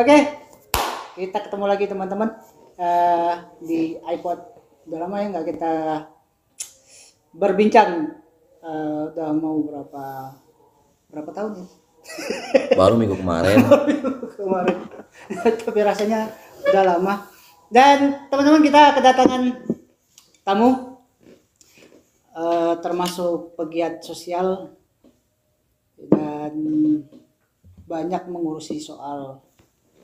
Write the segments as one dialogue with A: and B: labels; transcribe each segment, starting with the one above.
A: Oke, kita ketemu lagi teman-teman Eh, di iPod. Udah lama ya nggak kita berbincang. Eh, udah mau berapa berapa tahun ya
B: Baru minggu kemarin.
A: kemarin. Tapi rasanya udah lama. Dan teman-teman kita kedatangan tamu eh, termasuk pegiat sosial dan banyak mengurusi soal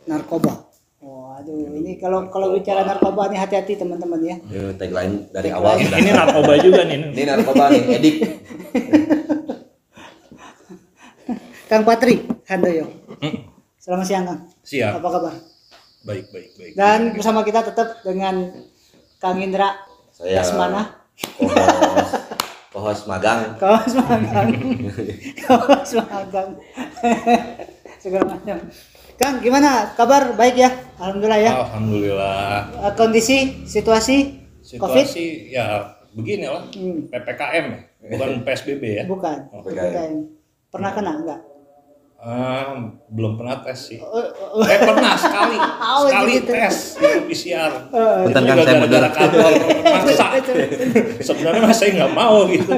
A: narkoba. Waduh, ini kalau kalau bicara narkoba nih hati-hati teman-teman ya.
B: Ini tagline dari awal sudah.
C: Ini narkoba juga nih.
B: Ini narkoba nih, edik.
A: Kang Patri Handoyo. Selamat siang Kang.
C: Siap.
A: Apa kabar?
C: Baik, baik, baik.
A: Dan bersama kita tetap dengan Kang Indra
B: Saya
A: Dasmana.
B: Kohos, kohos magang.
A: Kawas magang. Kawas magang. Segala macam. Kang, gimana kabar? Baik ya? Alhamdulillah ya.
C: Alhamdulillah.
A: Eh, Kondisi, situasi, COVID?
C: Situasi ya begini lah.
A: Hmm.
C: PPKM ya, bukan PSBB ya.
A: Bukan.
C: Oh,
A: PPKM. Pernah kena enggak?
C: Ah, belum pernah tes sih.
A: Oh, oh,
C: Eh pernah sekali,
A: Oh,
C: sekali
A: gitu.
C: tes PCR.
A: oh.
B: Bentar,
C: Itu juga
B: saya
C: gara-gara kantor maksa. Sebenarnya saya nggak mau gitu.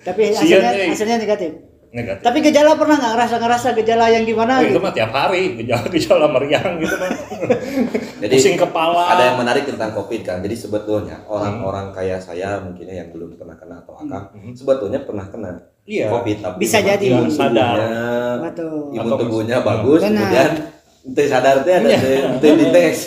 A: Tapi hasilnya,
C: eh.
A: hasilnya negatif.
C: Negatif.
A: Tapi gejala pernah nggak ngerasa ngerasa gejala yang gimana?
C: Oh, itu
A: gitu?
C: mah tiap hari gejala-gejala meriang gitu mah.
B: Jadi
C: Pusing kepala.
B: ada yang menarik tentang COVID kan. Jadi sebetulnya orang-orang kayak saya mungkinnya yang belum pernah kena atau akang,
C: Hmm.
B: sebetulnya pernah kena
C: Iya.
B: COVID tapi
A: Bisa jadi.
B: imun
C: Sadar.
B: tubuhnya,
A: Betul.
B: imun
C: Atau-
B: tubuhnya bagus,
A: Benar.
B: kemudian ente sadar teh ada
C: Iya.
B: teh.
C: Itu dites.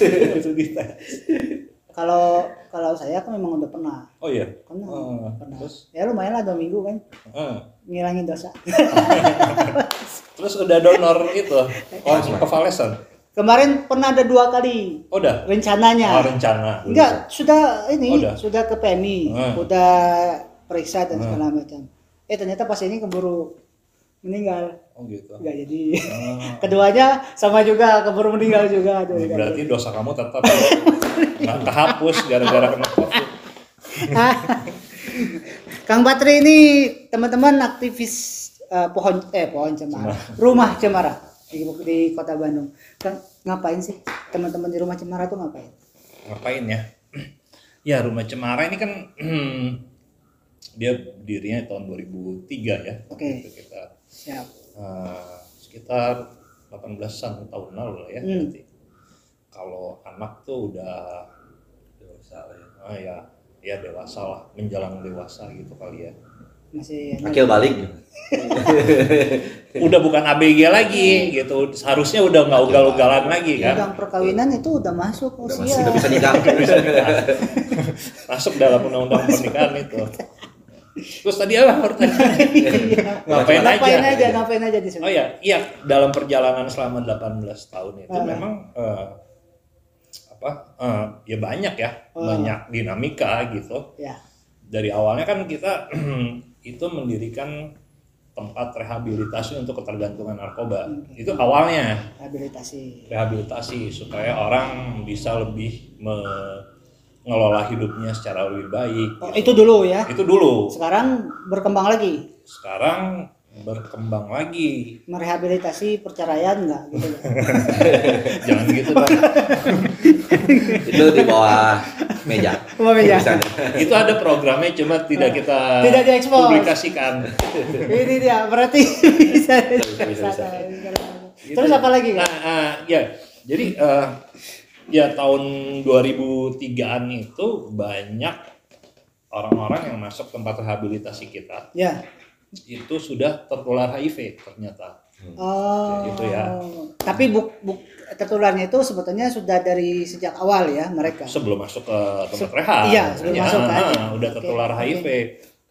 A: Kalau kalau saya kan memang udah pernah.
C: Oh iya.
A: Pernah.
C: Oh,
A: pernah.
C: terus?
A: Ya lumayan lah dua minggu kan.
C: Eh.
A: Ngilangin dosa.
C: Terus udah donor itu, oh
B: Plasma.
C: convalescent.
A: Kemarin pernah ada dua kali
C: Oh, udah.
A: rencananya.
C: Oh, rencana.
A: Enggak, sudah ini,
C: Oh, udah.
A: sudah ke PMI,
C: Hmm.
A: udah periksa dan
C: Hmm.
A: segala macam. Eh ternyata pas ini keburu meninggal.
C: Oh gitu.
A: Enggak jadi.
C: Ah,
A: Keduanya sama juga keburu meninggal juga. Aduh,
C: berarti dosa kamu tetap kehapus gara-gara kena covid.
A: Kang Patri ini teman-teman aktivis eh, pohon eh pohon cemara, rumah cemara di, di kota Bandung. Kang ngapain sih teman-teman di rumah cemara tuh ngapain?
C: Ngapain ya? Ya rumah cemara ini kan dia berdirinya tahun 2003 ya.
A: Oke.
C: Itu kita
A: Siap.
C: eh, sekitar 18-an tahun lalu lah ya.
A: Hmm.
C: berarti. Kalau anak tuh udah
B: Dosa lah ya.
C: ah ya ya dewasa lah menjelang dewasa gitu kali ya
A: Masih
B: Akil balik.
C: udah bukan ABG lagi gitu seharusnya udah nggak ugal-ugalan lagi kan
A: Undang perkawinan itu udah masuk
B: Udah
A: usia.
B: masih udah bisa nikah.
C: Bisa nikah. masuk dalam undang-undang pernikahan itu terus tadi apa tanya ngapain aja
A: ngapain aja, ngapain aja di sini.
C: oh ya iya dalam perjalanan selama 18 tahun itu
A: Ah.
C: memang eh, apa eh, ya banyak ya
A: Ah.
C: banyak dinamika gitu
A: Ya.
C: dari awalnya kan kita itu mendirikan tempat rehabilitasi untuk ketergantungan narkoba. Itu awalnya
A: Rehabilitasi.
C: rehabilitasi supaya orang bisa lebih mengelola hidupnya secara lebih baik.
A: Oh, itu dulu ya.
C: Itu dulu.
A: Sekarang berkembang lagi.
C: Sekarang berkembang lagi.
A: Merehabilitasi perceraian enggak gitu.
C: Jangan gitu dong.
B: Itu di bawah meja.
A: Bawah meja.
C: Itu ada programnya cuma tidak kita
A: Tidak diekspos.
C: publikasikan.
A: Ini dia berarti bisa.
B: bisa, bisa.
A: Terus apa lagi
C: Nah, ah, ya. Jadi eh, ya tahun 2003-an itu banyak orang-orang yang masuk tempat rehabilitasi kita
A: Ya.
C: Itu sudah tertular HIV ternyata.
A: Oh.
C: Gitu ya.
A: Tapi buk, buk tertularnya itu sebetulnya sudah dari sejak awal ya mereka.
C: Sebelum masuk ke tempat
A: Se-
C: rehab.
A: iya, sebelum
C: Ya,
A: masuk kan,
C: ah,
A: ya.
C: udah
A: Oke,
C: tertular. HIV.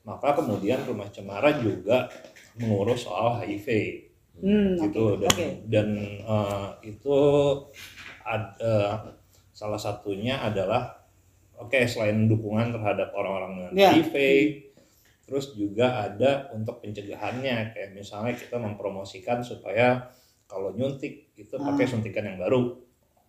C: Maka kemudian Rumah Cemara juga mengurus soal HIV.
A: Hmm,
C: gitu
A: oke.
C: dan,
A: Oke.
C: dan eh, itu ad- eh, salah satunya adalah oke selain dukungan terhadap orang-orang dengan
A: Ya.
C: HIV terus juga ada untuk pencegahannya kayak misalnya kita mempromosikan supaya kalau nyuntik itu pakai
A: Ah.
C: suntikan yang baru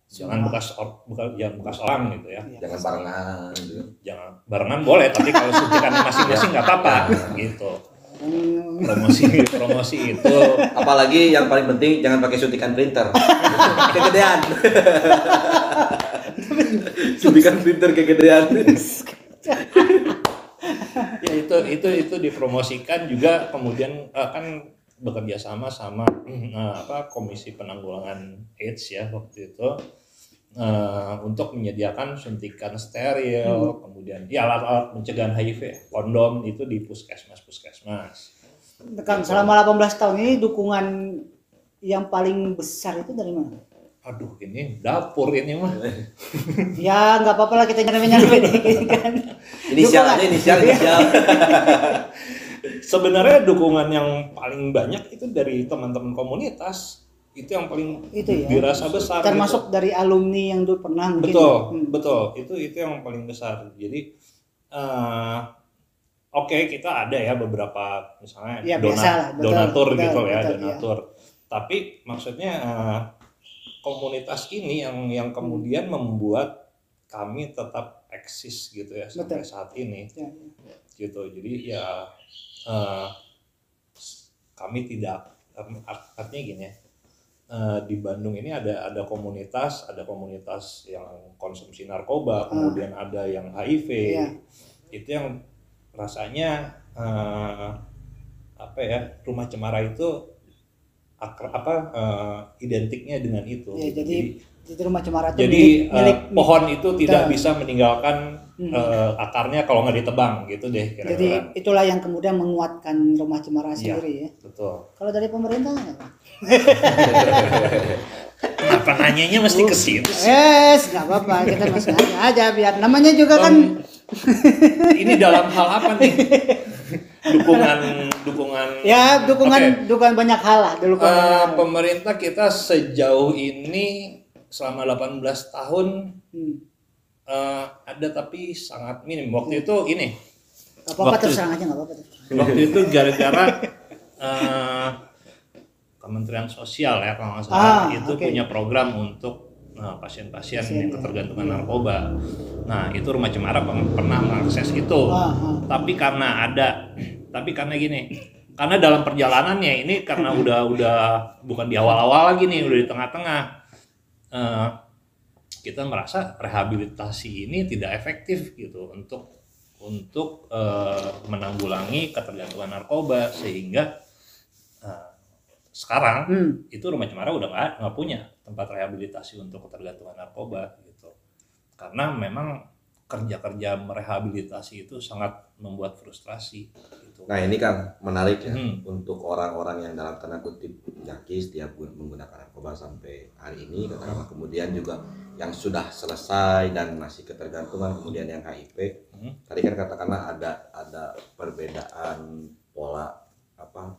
C: jangan bekas or- bukan jangan bekas orang gitu ya
A: Ya.
B: Jangan barengan gitu.
C: jangan barengan boleh tapi kalau suntikan masing-masing nggak apa-apa gitu
A: Hmm.
C: promosi promosi itu
B: Apalagi yang paling penting jangan pakai suntikan printer. kegedean. suntikan printer kegedean.
C: ya itu itu itu dipromosikan juga kemudian eh, kan bekerja sama sama eh, apa komisi penanggulangan AIDS ya waktu itu eh, untuk menyediakan suntikan steril kemudian ya alat-alat pencegahan HIV kondom itu di puskesmas puskesmas
A: Kan selama 18 tahun ini dukungan yang paling besar itu dari mana?
C: Aduh ini dapur ini mah
A: Ya nggak apa-apa lah kita nyari-nyari kan.
B: Inisial aja inisial inisial.
C: sebenarnya dukungan yang paling banyak itu dari teman-teman komunitas itu yang paling
A: Itu ya.
C: dirasa besar
A: Termasuk
C: gitu.
A: dari alumni yang dulu pernah mungkin.
C: betul
A: Hmm.
C: betul itu itu yang paling besar jadi eh, oke kita ada ya beberapa misalnya
A: Ya,
C: dona-
A: biasa lah, betul,
C: donatur
A: betul,
C: gitu ya
A: betul, iya.
C: donatur tapi maksudnya eh, komunitas ini yang yang kemudian membuat kami tetap eksis gitu ya sampai
A: Betul.
C: saat ini.
A: Ya,
C: gitu. Jadi ya eh, kami tidak art- artinya gini ya eh, di Bandung ini ada ada komunitas ada komunitas yang konsumsi narkoba kemudian ada yang HIV
A: Iya.
C: itu yang rasanya eh, apa ya rumah cemara itu akra- apa eh, identiknya dengan itu
A: Ya,
C: gitu.
A: jadi- Itu rumah cemara itu
C: jadi
A: milik,
C: eh,
A: milik
C: pohon itu tidak bisa meninggalkan
A: Hmm.
C: eh, akarnya kalau nggak ditebang gitu deh
A: Jadi
C: kira-kira
A: itulah yang kemudian menguatkan rumah cemara
C: Iya.
A: sendiri ya.
C: betul
A: Kalau dari pemerintah apa?
C: Kenapa nanyanya mesti ke situ sih?
A: Yes, nggak apa-apa, kita nanya aja biar namanya juga kan
C: ini dalam hal apa nih? dukungan dukungan
A: ya dukungan
C: Oke.
A: dukungan banyak hal lah dulu
C: Eh, pemerintah kita sejauh ini selama 18 tahun
A: Hmm.
C: eh, ada tapi sangat minim. Waktu itu ini
A: Gak apa-apa
C: Waktu-
A: terserang aja nggak apa-apa
C: waktu itu gara-gara eh, Kementerian Sosial ya kalau nggak
A: Ah,
C: salah itu
A: oke.
C: punya program untuk pasien-pasien
A: Pasien,
C: yang
A: ya.
C: ketergantungan narkoba. Nah itu rumah cemara pernah mengakses itu.
A: Ah, ah.
C: Tapi karena ada, tapi karena gini, karena dalam perjalanannya ini karena udah udah bukan di awal-awal lagi nih, udah di tengah-tengah. eh, kita merasa rehabilitasi ini tidak efektif gitu untuk untuk eh, menanggulangi ketergantungan narkoba sehingga eh, sekarang
A: Hmm.
C: itu rumah cemara udah nggak punya tempat rehabilitasi untuk ketergantungan narkoba gitu karena memang kerja-kerja merehabilitasi itu sangat membuat frustrasi gitu
B: Nah ini kan menarik ya
C: Hmm.
B: untuk orang-orang yang dalam tanda kutip jaki setiap gun- menggunakan narkoba sampai hari ini katakanlah kemudian juga yang sudah selesai dan masih ketergantungan kemudian yang HIV
C: Hmm.
B: tadi kan katakanlah ada ada perbedaan pola apa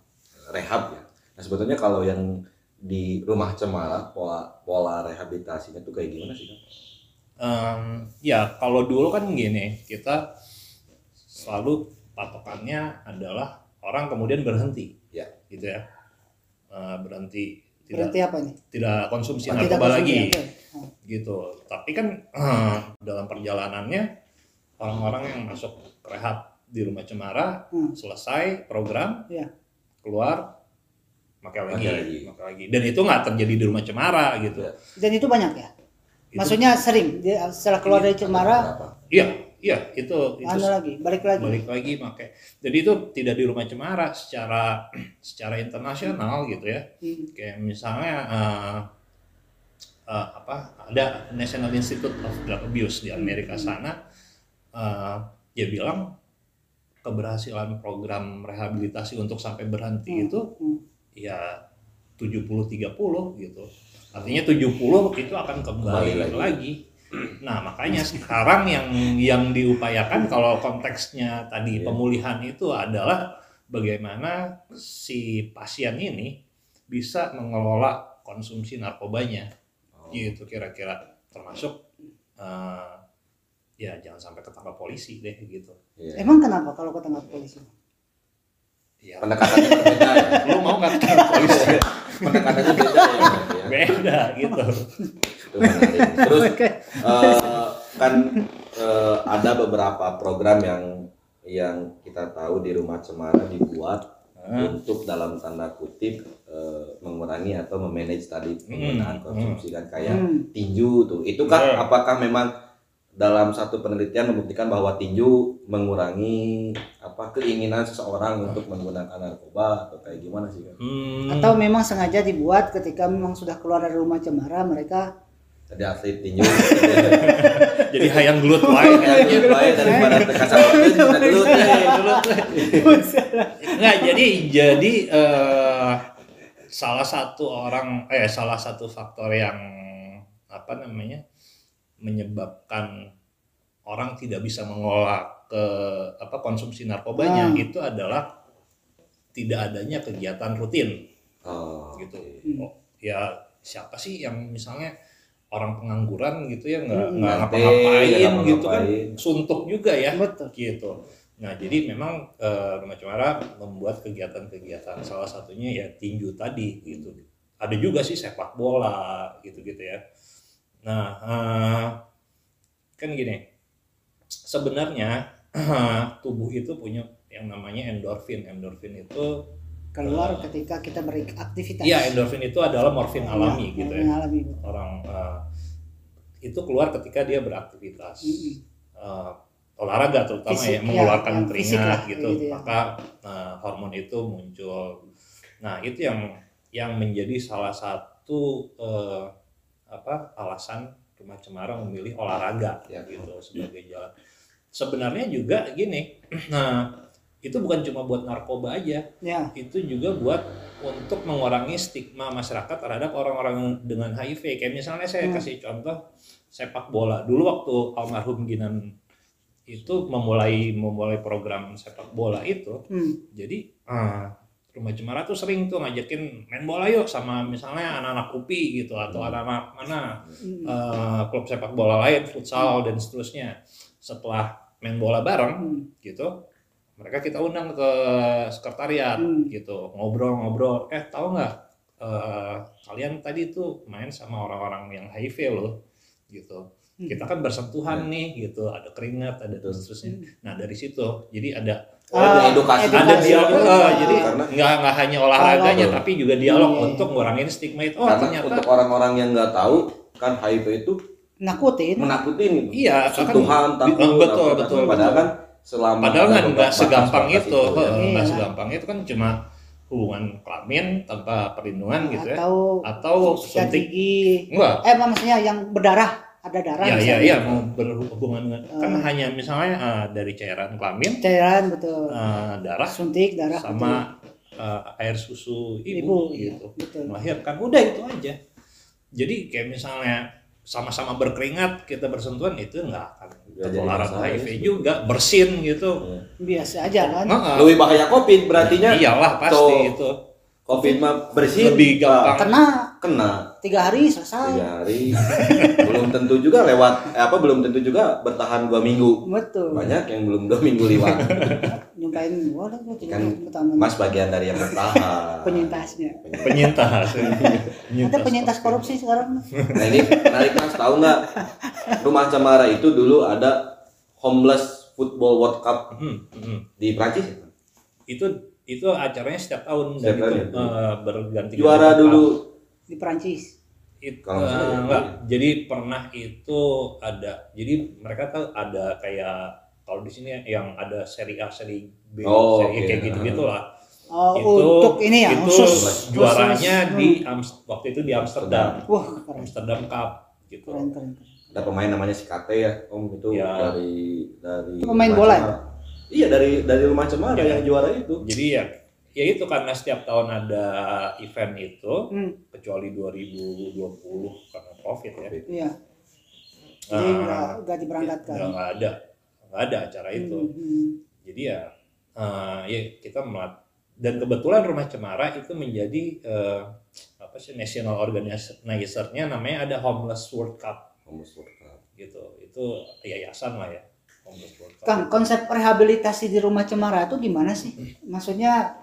B: rehab ya nah sebetulnya kalau yang di rumah cemara pola pola rehabilitasinya tuh kayak gimana sih?
C: Em, ya kalau dulu kan gini kita selalu patokannya adalah orang kemudian berhenti
B: Ya.
C: gitu ya Eh, berhenti tidak
A: apa nih?
C: tidak konsumsi
A: Oh, tidak
C: narkoba
A: konsumsi,
C: lagi.
A: Oh.
C: gitu. Tapi kan eh, dalam perjalanannya orang-orang yang masuk rehab di rumah cemara
A: Hmm.
C: selesai program,
A: Iya.
C: keluar pakai lagi,
B: lagi.
C: pakai lagi. Dan itu nggak terjadi di rumah cemara gitu.
B: Iya.
A: Dan itu banyak ya?
C: Itu-
A: Maksudnya sering dia setelah keluar dari cemara?
C: Iya, iya itu itu
A: anu lagi, balik lagi.
C: balik lagi pakai. Jadi itu tidak di rumah cemara secara secara internasional gitu ya.
A: Hmm.
C: Kayak misalnya eh, eh, apa ada National Institute of Drug Abuse di Amerika sana eh, dia bilang keberhasilan program rehabilitasi untuk sampai berhenti
A: Hmm,
C: itu
A: hmm.
C: Ya 70-30 gitu. Artinya 70 itu akan kembali,
B: Kembali lagi.
C: lagi. Nah, makanya sekarang yang yang diupayakan kalau konteksnya tadi
B: Iya.
C: pemulihan itu adalah bagaimana si pasien ini bisa mengelola konsumsi narkobanya.
B: Oh.
C: Gitu kira-kira termasuk eh, ya jangan sampai ketangkap polisi deh gitu.
B: Iya.
A: Emang kenapa kalau ketangkap polisi?
C: Ya,
B: pendekatannya berbeda ya
C: lu mau nggak ketangkap polisi?
B: pendekatannya beda ya, ya.
C: Beda gitu.
B: Terus eh, kan eh, ada beberapa program yang yang kita tahu di rumah cemara dibuat
C: Ah.
B: untuk dalam tanda kutip eh, mengurangi atau memanage tadi penggunaan
C: Hmm,
B: konsumsi kan kayak
A: Hmm.
B: tinju tuh itu kan
C: Betul.
B: apakah memang dalam satu penelitian membuktikan bahwa tinju mengurangi apa keinginan seseorang untuk menggunakan narkoba atau kayak gimana sih kan?
C: Hmm,
A: Atau memang sengaja dibuat ketika memang sudah keluar dari rumah cemara mereka
B: Tadi atlet tinju.
C: Jadi hayang gelut wae
B: kayak gitu baik daripada teka sama sudah dulu
C: Nggak, jadi jadi eh, salah satu orang eh salah satu faktor yang apa namanya menyebabkan orang tidak bisa mengolah ke apa konsumsi narkobanya
A: Ah.
C: itu adalah tidak adanya kegiatan rutin
B: oh,
C: gitu.
A: Hmm.
C: Oh, ya siapa sih yang misalnya orang pengangguran gitu ya nggak
A: Hmm.
C: nggak ngapa-ngapain gitu kan suntuk juga ya
A: betul.
C: gitu. Nah, jadi memang eh, Rumah Cemara membuat kegiatan-kegiatan salah satunya ya tinju tadi gitu. Ada juga sih sepak bola gitu-gitu ya. Nah, eh, kan gini. Sebenarnya tubuh itu punya yang namanya endorfin. Endorfin itu
A: Keluar ketika kita beraktivitas.
C: ya endorfin itu adalah morfin
A: Iya,
C: alami gitu
A: morfin
C: ya.
A: alami.
C: Orang eh, itu keluar ketika dia beraktivitas.
A: Mm-mm.
C: eh, olahraga terutama
A: Fisik,
C: ya
A: ya,
C: mengeluarkan
A: fisik
C: keringat
A: lah,
C: gitu,
A: gitu ya.
C: maka eh, hormon itu muncul. Nah itu yang yang menjadi salah satu eh, apa alasan rumah cemara memilih olahraga
B: Ya.
C: gitu sebagai jalan. Sebenarnya juga gini, nah itu bukan cuma buat narkoba aja,
A: Ya,
C: itu juga buat untuk mengurangi stigma masyarakat terhadap orang-orang dengan HIV. Kayak misalnya saya
A: Hmm.
C: kasih contoh sepak bola. Dulu waktu almarhum Ginan itu memulai memulai program sepak bola itu,
A: hmm.
C: jadi ah, Rumah Cemara tuh sering tuh ngajakin main bola yuk sama misalnya anak-anak UPI gitu atau
B: Hmm.
C: anak-anak mana
A: Hmm.
C: eh, klub sepak bola lain, futsal dan seterusnya. Setelah main bola bareng
A: Hmm.
C: gitu mereka kita undang ke sekretariat
A: Hmm.
C: gitu ngobrol-ngobrol eh tahu nggak eh, kalian tadi tuh main sama orang-orang yang HIV loh gitu
A: Hmm.
C: kita kan bersentuhan nih gitu ada keringat ada dan seterusnya nah dari situ jadi ada
B: Oh, ada
A: Ah,
B: edukasi.
C: ada dialog eh, jadi
B: karena
C: nggak nggak hanya olahraganya
B: Betul.
C: tapi juga dialog
A: Iya.
C: untuk ngurangin stigma itu oh
B: karena
C: ternyata
B: untuk orang-orang yang nggak tahu kan HIV itu
A: nakutin.
B: menakutin gitu.
C: iya kan
B: sentuhan takut
C: betul betul
B: apa,
C: betul,
B: padahal
C: betul.
B: kan selama
C: Padahal
B: ada
C: kan nggak segampang itu,
B: ya.
C: heeh, nggak
A: Iya.
C: segampang itu kan cuma hubungan kelamin tanpa perlindungan gitu ya,
A: atau
C: suntik
A: gigi.
C: enggak?
A: Eh maksudnya yang berdarah, ada darah.
C: Ya ya
A: misalnya.
C: ya mau berhubungan dengan kan
A: Eh.
C: hanya misalnya eh, dari cairan kelamin,
A: Cairan betul.
C: eh, darah
A: Suntik darah
C: sama eh, air susu
A: betul.
C: ibu,
A: ibu, iya,
C: gitu
A: betul.
C: melahirkan udah itu aja. Jadi kayak misalnya sama-sama berkeringat kita bersentuhan itu nggak akan tertular HIV
B: ya.
C: juga bersin gitu.
B: Iya.
A: Biasa aja kan.
C: Heeh.
B: lebih bahaya covid berartinya
C: Iyalah pasti itu.
B: covid mah bersih
C: Lebih gampang.
A: Kena
B: kena
A: tiga hari selesai.
B: tiga hari belum tentu juga lewat eh, apa belum tentu juga bertahan dua minggu
A: Betul.
B: banyak yang belum dua minggu lewat
A: Nyumpain gua lah gua
B: Kan mas bagian dari yang bertahan
A: penyintasnya.
C: penyintas
A: Ada penyintas korupsi sekarang.
B: nah ini menarik mas tahu nggak rumah cemara itu dulu ada homeless football world cup
C: Hmm, hmm.
B: di Prancis ya?
C: itu itu acaranya setiap tahun
B: Setiap
C: dan
B: tahun
C: itu
B: ya?
C: eh, berganti
B: juara dulu
A: di Perancis.
C: itu
B: Kalau nggak salah ya.
C: enggak jadi pernah itu ada jadi mereka tuh ada kayak kalau di sini yang ada seri A seri B
B: Oh,
C: seri
B: oke.
C: kayak gitu gitulah
A: Oh,
C: itu
A: untuk ini ya,
C: itu
A: khusus
C: juaranya
A: khusus.
C: di Ams- waktu itu di Amsterdam
A: Wah, keren,
C: Amsterdam Cup gitu
A: keren, keren. keren.
B: ada pemain namanya si Kate ya om itu
C: Ya.
B: dari dari
A: Pemain bola
B: Cemara. iya dari dari rumah cemara
C: Ya.
B: yang juara itu
C: jadi ya ya itu karena setiap tahun ada event itu
A: Hmm,
C: kecuali 2020 karena covid ya.
A: Iya. Jadi
C: Ah,
A: nggak nggak diberangkatkan.
C: nggak nggak ada. Nggak ada acara itu.
A: Hmm, hmm.
C: jadi ya eh, ya kita melat dan kebetulan rumah cemara itu menjadi eh, apa sih national organizer-nya namanya ada homeless world cup.
B: Homeless world cup.
C: Gitu. Itu yayasan lah ya homeless world cup.
A: Kang, konsep rehabilitasi di rumah cemara itu gimana sih? Maksudnya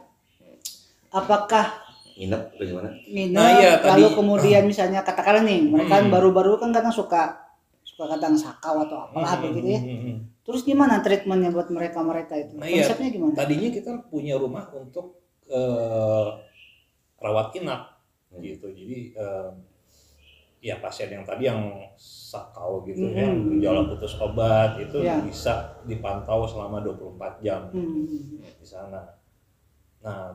A: apakah
B: nginep atau gimana
A: nginep
C: Nah, iya,
A: lalu
C: tadi-
A: kemudian misalnya katakanlah nih mereka
C: Hmm.
A: baru-baru kan kadang suka suka kadang sakau atau apalah
C: Hmm,
A: begitu ya.
C: hmm, hmm, hmm.
A: Terus gimana treatmentnya buat mereka mereka itu?
C: Nah, iya.
A: Konsepnya gimana?
C: tadinya kita punya rumah untuk eh, rawat inap
B: Hmm.
C: gitu jadi eh, ya pasien yang tadi yang sakau gitu
A: Mhm.
C: yang gejala putus obat itu
A: Ya.
C: bisa dipantau selama 24 jam
A: Hmm.
C: di sana. Nah,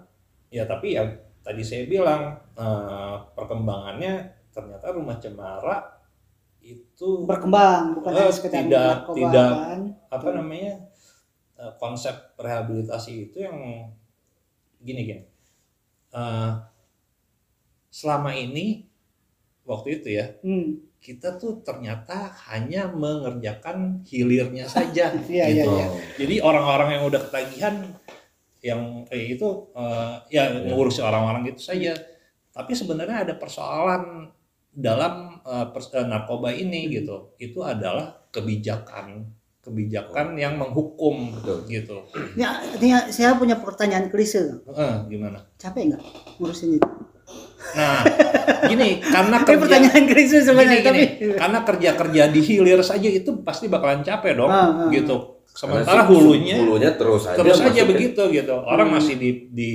C: ya tapi ya tadi saya bilang eh, perkembangannya ternyata rumah cemara itu
A: berkembang bukan hanya sekedar
C: tidak-
A: narkoba
C: tidak.
A: kan
C: apa namanya eh, konsep rehabilitasi itu yang gini gini. Eh, selama ini waktu itu ya
A: hmm.
C: kita tuh ternyata hanya mengerjakan hilirnya saja.
A: iya iya
C: gitu.
A: iya
C: Jadi orang-orang yang udah ketagihan yang kayak itu eh, ya ngurusi orang-orang itu saja. Tapi sebenarnya ada persoalan dalam eh, pers- eh, narkoba ini gitu. Itu adalah kebijakan kebijakan yang menghukum
B: Betul.
C: gitu.
A: Ya, artinya saya punya pertanyaan klise
C: Eh, gimana?
A: capek nggak ngurusin itu
C: Nah, gini karena kerja
A: pertanyaan
C: gini,
A: sebenarnya tapi
C: gini, karena kerja-kerja di hilir saja itu pasti bakalan capek dong
A: Ah, ah,
C: gitu. Sementara
B: si-
C: hulunya
B: hulunya terus aja
C: terus aja begitu gitu orang
A: Hmm.
C: masih di di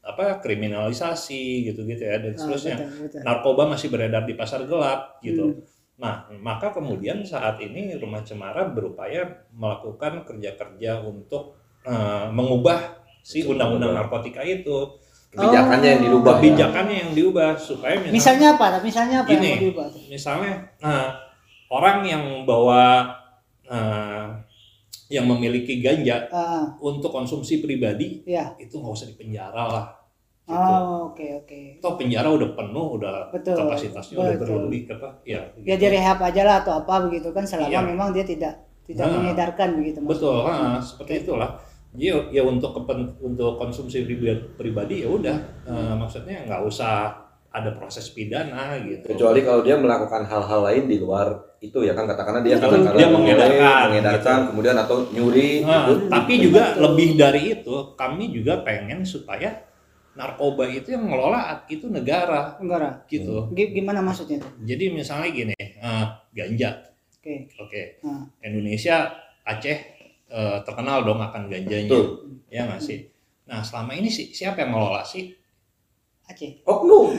C: apa kriminalisasi gitu gitu ya dan
A: Ah,
C: seterusnya
A: betul, betul.
C: narkoba masih beredar di pasar gelap gitu
A: Hmm.
C: nah maka kemudian saat ini rumah cemara berupaya melakukan kerja-kerja untuk eh, mengubah si undang-undang narkotika itu
B: kebijakannya yang
A: Oh.
B: dirubah ya.
C: kebijakannya yang diubah supaya misalnya,
A: misalnya apa misalnya apa
C: Gini.
A: yang mau diubah
C: misalnya eh, orang yang bawa eh, yang memiliki ganja
A: Ah,
C: untuk konsumsi pribadi
A: ya
C: itu nggak usah dipenjara lah gitu.
A: oh oke oke
C: Toh penjara udah penuh, udah
A: Betul,
C: kapasitasnya udah
A: betul.
C: berlebih apa? Ya,
A: ya
C: gitu.
A: direhab aja lah atau apa begitu kan selama
C: Iya.
A: memang dia tidak tidak
C: Nah,
A: mengedarkan begitu
C: Betul,
A: maksudnya.
C: ha, seperti itulah. Jadi ya untuk kepen- untuk konsumsi pribadi, pribadi ya udah eh, maksudnya nggak usah ada proses pidana gitu.
B: kecuali kalau dia melakukan hal-hal lain di luar itu ya kan katakanlah dia katakanlah
C: dia
B: mengedarkan,
C: mengedarkan,
B: mengedarkan
C: gitu.
B: kemudian atau nyuri
C: Nah,
B: gitu.
C: tapi juga lebih dari itu, kami juga pengen supaya narkoba itu yang ngelola itu negara
A: enggak Ra.
C: gitu.
A: Gi- gimana maksudnya tuh
C: Jadi misalnya gini, eh, ganja,
A: oke
C: oke,
A: Ah.
C: Indonesia Aceh eh, terkenal dong akan ganjanya,
B: Betul.
C: ya nggak sih? Nah selama ini sih siapa yang ngelola sih?
A: Aceh
B: oknum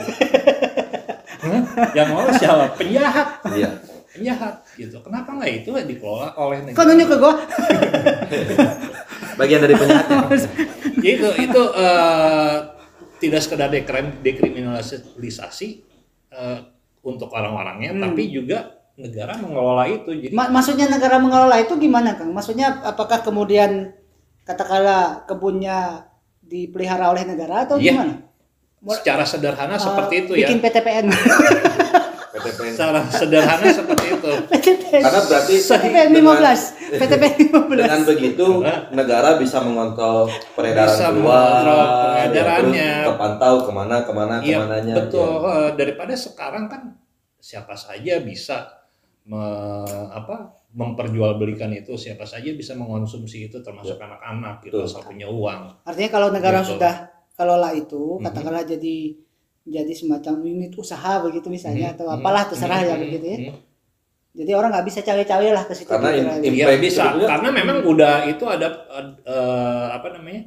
C: yang ngelola siapa? Penjahat,
B: iya
C: penjahat gitu. Kenapa nggak itu dikelola oleh
A: kok
C: negara?
A: nunjuk ke gua
B: bagian dari penjahatnya
C: Ya itu itu eh, tidak sekedar dekrim- dekriminalisasi eh, untuk orang-orangnya,
A: Hmm.
C: tapi juga negara mengelola itu. Jadi
A: Ma- maksudnya negara mengelola itu gimana Kang maksudnya apakah kemudian katakanlah kebunnya dipelihara oleh negara atau
C: Iya.
A: gimana
C: secara sederhana
A: Eh,
C: seperti itu ya.
A: bikin PTPN
B: PTPN
C: Secara sederhana seperti itu.
A: PTPN
B: karena berarti
A: PTPN
B: dengan-
A: 15 PTPN 15
B: dengan begitu negara bisa mengontrol peredaran
C: Bisa mengontrol
B: ya,
C: peredarannya.
B: terus kepantau ke mana ke mana
C: Iya,
B: ke mananya
C: betul.
B: ya.
C: Eh, Daripada sekarang kan siapa saja bisa me- apa memperjualbelikan itu, siapa saja bisa mengonsumsi itu termasuk anak-anak gitu asal punya uang.
A: Artinya kalau negara
C: Gitu.
A: sudah kelola itu,
C: Mhm.
A: katakanlah jadi jadi semacam unit usaha begitu misalnya
C: Mhm,
A: atau
C: mhm,
A: apalah terserah ya
C: mhm,
A: begitu ya.
C: mhm.
A: Jadi orang nggak bisa cawe-cawe lah ke situ.
B: Karena in-
A: lah.
B: in- Impact
C: bisa,
B: sebetulnya-
C: karena memang udah itu ada ad- eh, apa namanya?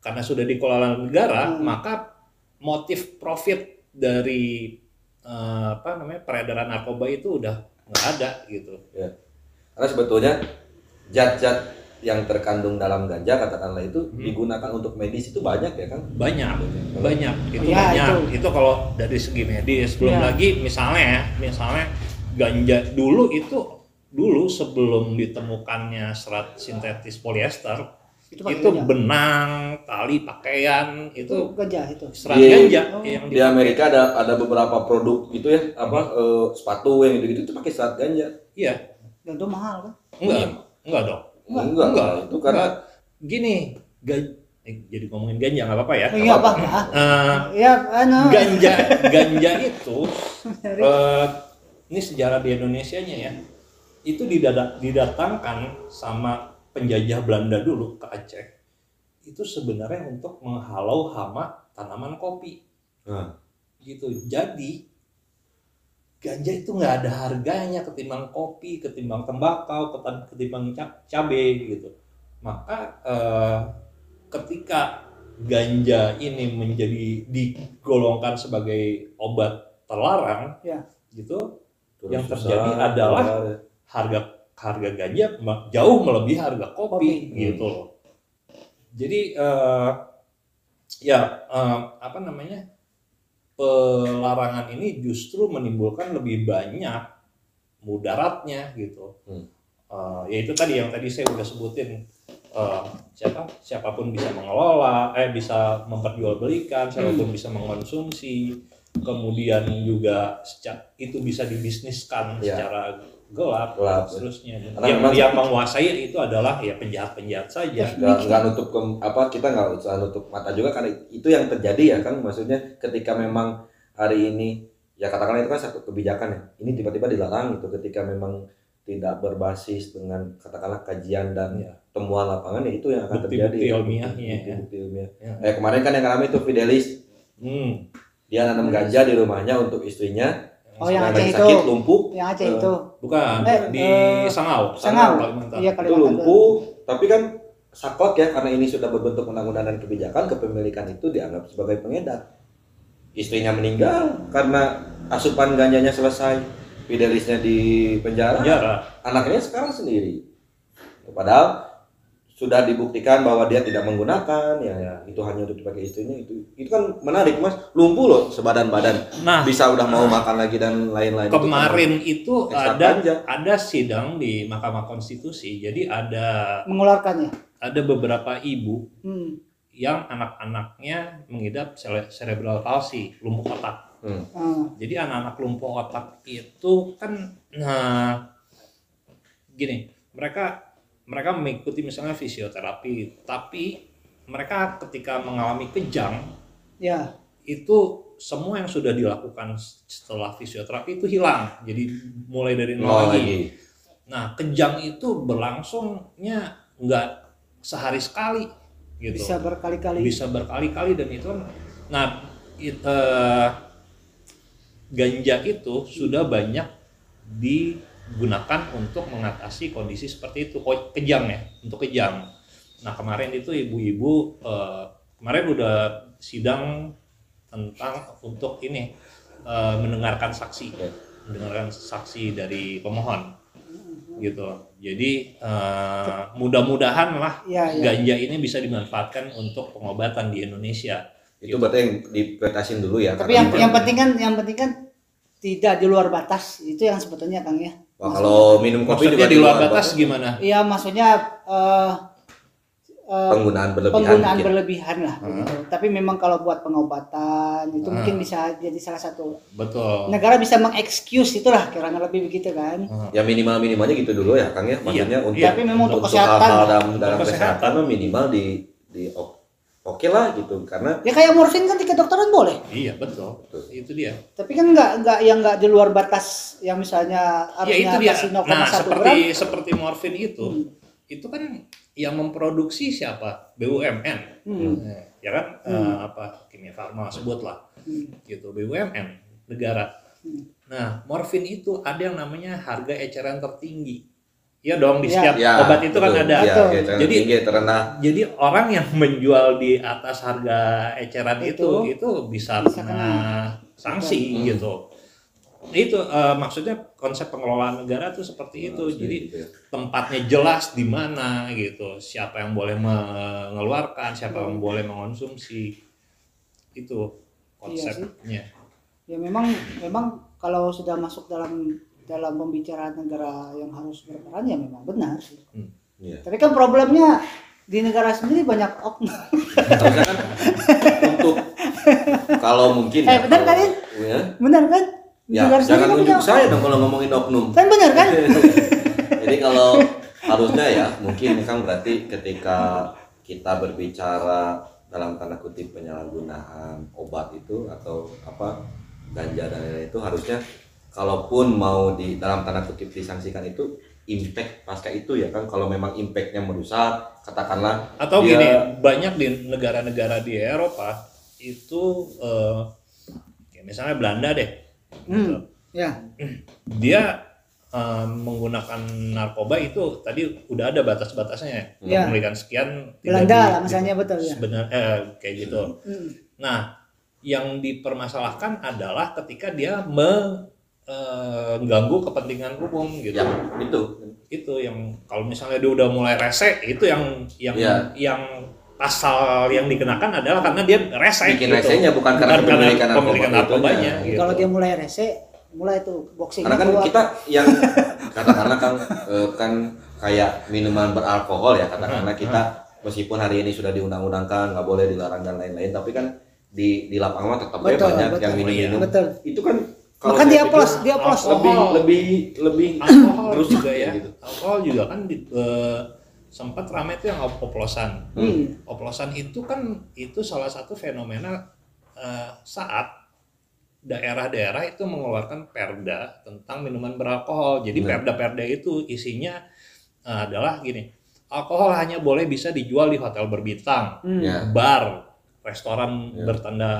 C: Karena sudah dikelola negara,
A: Hmm.
C: maka motif profit dari eh, apa namanya peredaran narkoba itu udah nggak ada gitu.
B: karena sebetulnya zat-zat yang terkandung dalam ganja katakanlah itu
C: Hmm.
B: digunakan untuk medis itu banyak ya kan
C: Banyak, banyak, itu
A: Ya,
C: banyak.
A: itu.
C: Itu. kalau dari segi medis, belum
A: Ya.
C: lagi misalnya, ya, misalnya ganja dulu itu dulu sebelum ditemukannya serat sintetis polyester
A: itu
C: itu
A: ganja.
C: benang, tali pakaian
A: itu
C: itu
A: ganja itu.
C: serat
B: Di-
C: ganja
A: oh,
C: yang
B: di Amerika ada ada beberapa produk gitu ya apa eh, sepatu yang gitu gitu itu pakai serat ganja
C: Iya,
A: Dan itu mahal kan?
C: enggak, enggak dong.
A: Enggak,
B: enggak,
C: enggak.
B: itu karena.
C: Gini, ga- eh, jadi ngomongin ganja nggak apa-apa ya.
A: Iya apa?
B: apa-apa.
A: Ah,
C: Eh,
A: Ya, anu.
C: ganja, ganja itu eh, ini sejarah di Indonesia-nya ya. Itu didatangkan sama penjajah Belanda dulu ke Aceh. Itu sebenarnya untuk menghalau hama tanaman kopi.
B: Nah.
C: Gitu. Jadi ganja itu nggak ada harganya ketimbang kopi, ketimbang tembakau, ketimbang ca- cabai gitu. Maka eh, ketika ganja ini menjadi digolongkan sebagai obat terlarang,
A: Ya.
C: gitu,
B: Terus
C: Yang
B: susah,
C: terjadi adalah
B: keluar.
C: harga harga ganja jauh melebihi harga kopi,
A: Kopi.
C: gitu loh. Jadi eh, ya eh, apa namanya pelarangan ini justru menimbulkan lebih banyak mudaratnya gitu.
B: Hmm.
C: Eh, ya itu tadi yang tadi saya udah sebutin eh, siapa siapa pun bisa mengelola, eh bisa memperjualbelikan, siapa pun bisa mengkonsumsi, kemudian juga itu bisa dibisniskan
B: Ya.
C: secara gelap,
B: Gelap, ya.
C: seterusnya.
B: Karena
C: yang
B: memang-
C: yang menguasai itu adalah ya penjahat-penjahat saja.
B: nggak nggak nutup ke, apa kita nggak usah nutup mata juga karena itu yang terjadi ya kan maksudnya ketika memang hari ini ya katakanlah itu kan satu kebijakan ya ini tiba-tiba dilarang itu ketika memang tidak berbasis dengan katakanlah kajian dan
C: Ya.
B: temuan lapangan ya itu yang akan
C: Bukti-bukti
B: terjadi ya,
C: ilmiahnya,
B: bukti-
C: ya.
B: bukti ilmiah.
C: Ya.
B: Eh, kemarin kan yang ramai itu Fidelis
C: Hmm.
B: dia nanam ganja di rumahnya untuk istrinya
A: Oh, yang Aceh
B: sakit
A: itu.
B: lumpuh
A: Yang Aceh
B: Eh,
A: itu.
C: Bukan
A: Eh,
C: di
A: eh,
C: Sangau,
A: Sangau.
C: Kalimantan.
A: Iya
B: itu
A: Kalimantan.
B: lumpuh tapi kan saklek ya karena ini sudah berbentuk undang-undang dan kebijakan kepemilikan itu dianggap sebagai pengedar istrinya meninggal karena asupan ganjanya selesai Fidelisnya di penjara
C: Penjara.
B: anaknya sekarang sendiri padahal sudah dibuktikan bahwa dia tidak menggunakan ya, ya, itu hanya untuk dipakai istrinya itu itu kan menarik mas lumpuh loh sebadan badan
C: Nah,
B: bisa udah mau makan lagi dan lain-lain Itu
C: kemarin itu
B: Ekstra
C: ada
B: ganja.
C: ada sidang di Mahkamah Konstitusi. Jadi ada
A: Mengeluarkannya.
C: ada beberapa ibu
A: Hmm.
C: yang anak-anaknya mengidap cere- cerebral palsy, lumpuh otak.
B: Hmm.
A: Ah.
C: Jadi anak-anak lumpuh otak itu kan nah gini, mereka mereka mengikuti misalnya fisioterapi, tapi mereka ketika mengalami kejang
A: Ya.
C: itu semua yang sudah dilakukan setelah fisioterapi itu hilang. Jadi mulai dari nol
B: Nol
C: lagi.
B: lagi
C: Nah, kejang itu berlangsungnya nggak sehari sekali gitu.
A: Bisa berkali-kali.
C: Bisa berkali-kali dan itu kan nah it- eh, ganja itu sudah banyak digunakan untuk mengatasi kondisi seperti itu. Kejang ya untuk kejang. Nah kemarin itu ibu-ibu eh, kemarin udah sidang tentang untuk ini eh, mendengarkan saksi. Mendengarkan saksi dari pemohon gitu. Jadi eh, mudah-mudahan lah
A: Ya, ya.
C: ganja ini bisa dimanfaatkan untuk pengobatan di Indonesia.
B: Itu berarti yang diprioritasin dulu ya
A: Tapi yang yang penting kan yang penting kan tidak di luar batas. Itu yang sebetulnya Kang ya.
B: Wah, kalau minum kopi
C: maksudnya
B: juga
C: di luar batas gimana
A: Iya, maksudnya eh eh,
B: penggunaan berlebihan
A: penggunaan
B: mungkin.
A: berlebihan lah
C: Hmm.
A: gitu. Tapi memang kalau buat pengobatan itu
C: Hmm.
A: mungkin bisa jadi salah satu
C: betul
A: negara bisa mengexcuse itulah kira lebih begitu kan.
B: ya minimal minimalnya gitu dulu ya Kang ya maksudnya untuk
C: iya.
A: Tapi memang untuk
B: untuk
A: kesehatan.
B: hal-hal dalam, dalam
C: Untuk
B: kesehatan,
C: kesehatan.
B: mah minimal di di oke lah gitu karena
A: Ya kayak morfin kan di kedokteran boleh.
C: iya betul
B: Betul.
C: itu dia
A: Tapi kan nggak nggak yang nggak di luar batas yang misalnya
C: ya itu dia
A: kasih 0,1
C: nah
A: gram.
C: seperti seperti morfin itu
A: Hmm.
C: itu kan yang memproduksi siapa BUMN
A: Hmm.
C: Nah, ya kan
A: Hmm.
C: eh, apa kimia farma sebut lah
A: Hmm.
C: gitu BUMN negara
A: Hmm.
C: nah morfin itu ada yang namanya harga eceran tertinggi ya dong di
A: Ya.
C: setiap
B: ya
C: obat itu kan
B: betul.
C: ada
B: ya,
A: Betul.
C: Jadi-
B: tinggi, terendah
C: jadi orang yang menjual di atas harga eceran itu
A: Itu
C: itu, bisa,
A: bisa
C: kena
A: kena.
C: sanksi
B: Hmm.
C: gitu itu eh, maksudnya konsep pengelolaan negara tuh seperti itu jadi
B: gitu ya.
C: tempatnya jelas di mana gitu siapa yang boleh mengeluarkan siapa yang boleh mengonsumsi itu konsepnya
A: Ya memang memang kalau sudah masuk dalam dalam pembicaraan negara yang harus berperan ya memang benar sih.
B: Iya.
A: Tapi kan problemnya di negara sendiri banyak oknum.
B: Kan untuk kalau mungkin
A: Eh, benar kan,
B: ya,
A: Benar kan?
B: Ya
A: negara
B: jangan
A: kan
B: nunjuk saya dong kalau ngomongin oknum
A: Kan benar kan?
B: Jadi kalau harusnya ya mungkin kan berarti ketika kita berbicara dalam tanda kutip penyalahgunaan obat itu atau apa ganja dan lain-lain itu harusnya kalaupun mau di dalam tanda kutip disangsikan itu impact pasca itu ya kan kalau memang impactnya merusak katakanlah
C: atau
B: dia-
C: gini banyak di negara-negara di Eropa itu eh, ya misalnya Belanda deh gitu.
A: Hmm. Ya.
C: dia eh, menggunakan narkoba itu tadi udah ada batas-batasnya
A: Ya.
C: memberikan sekian tidak
A: Belanda
C: di-
A: lah misalnya betul ya.
C: sebenarnya eh, kayak gitu
A: Hmm.
C: nah yang dipermasalahkan adalah ketika dia mengganggu kepentingan umum gitu
B: Ya, itu.
C: itu yang kalau misalnya dia udah mulai rese itu yang yang
B: Iya.
C: yang pasal yang dikenakan adalah karena dia rese
B: Bikin
C: gitu.
B: resenya bukan karena kepemilikan narkoba itu,
C: narkobanya
B: ya.
C: gitu.
A: Kalau dia mulai rese, mulai tuh boxing
B: Karena kan kita yang katakanlah kan eh, kan kayak minuman beralkohol ya katakanlah
C: Hmm.
B: kita meskipun hari ini sudah diundang-undangkan nggak boleh dilarang dan lain-lain tapi kan di di lapangan tetap
A: Betul,
B: banyak
A: betul.
B: yang minum-minum.
A: Betul.
B: Itu kan saya
A: dia plus, dia plus.
B: lebih
C: Alkohol.
B: lebih lebih
C: alkohol
B: Terus
C: juga ya
B: gitu.
C: alkohol juga kan di, eh, sempat ramai tuh yang oplosan
A: Hmm.
C: oplosan itu kan itu salah satu fenomena eh, saat daerah-daerah itu mengeluarkan perda tentang minuman beralkohol jadi perda-perda itu isinya eh, adalah gini alkohol hanya boleh bisa dijual di hotel berbintang
A: Hmm.
C: Bar restoran
B: Ya.
C: bertanda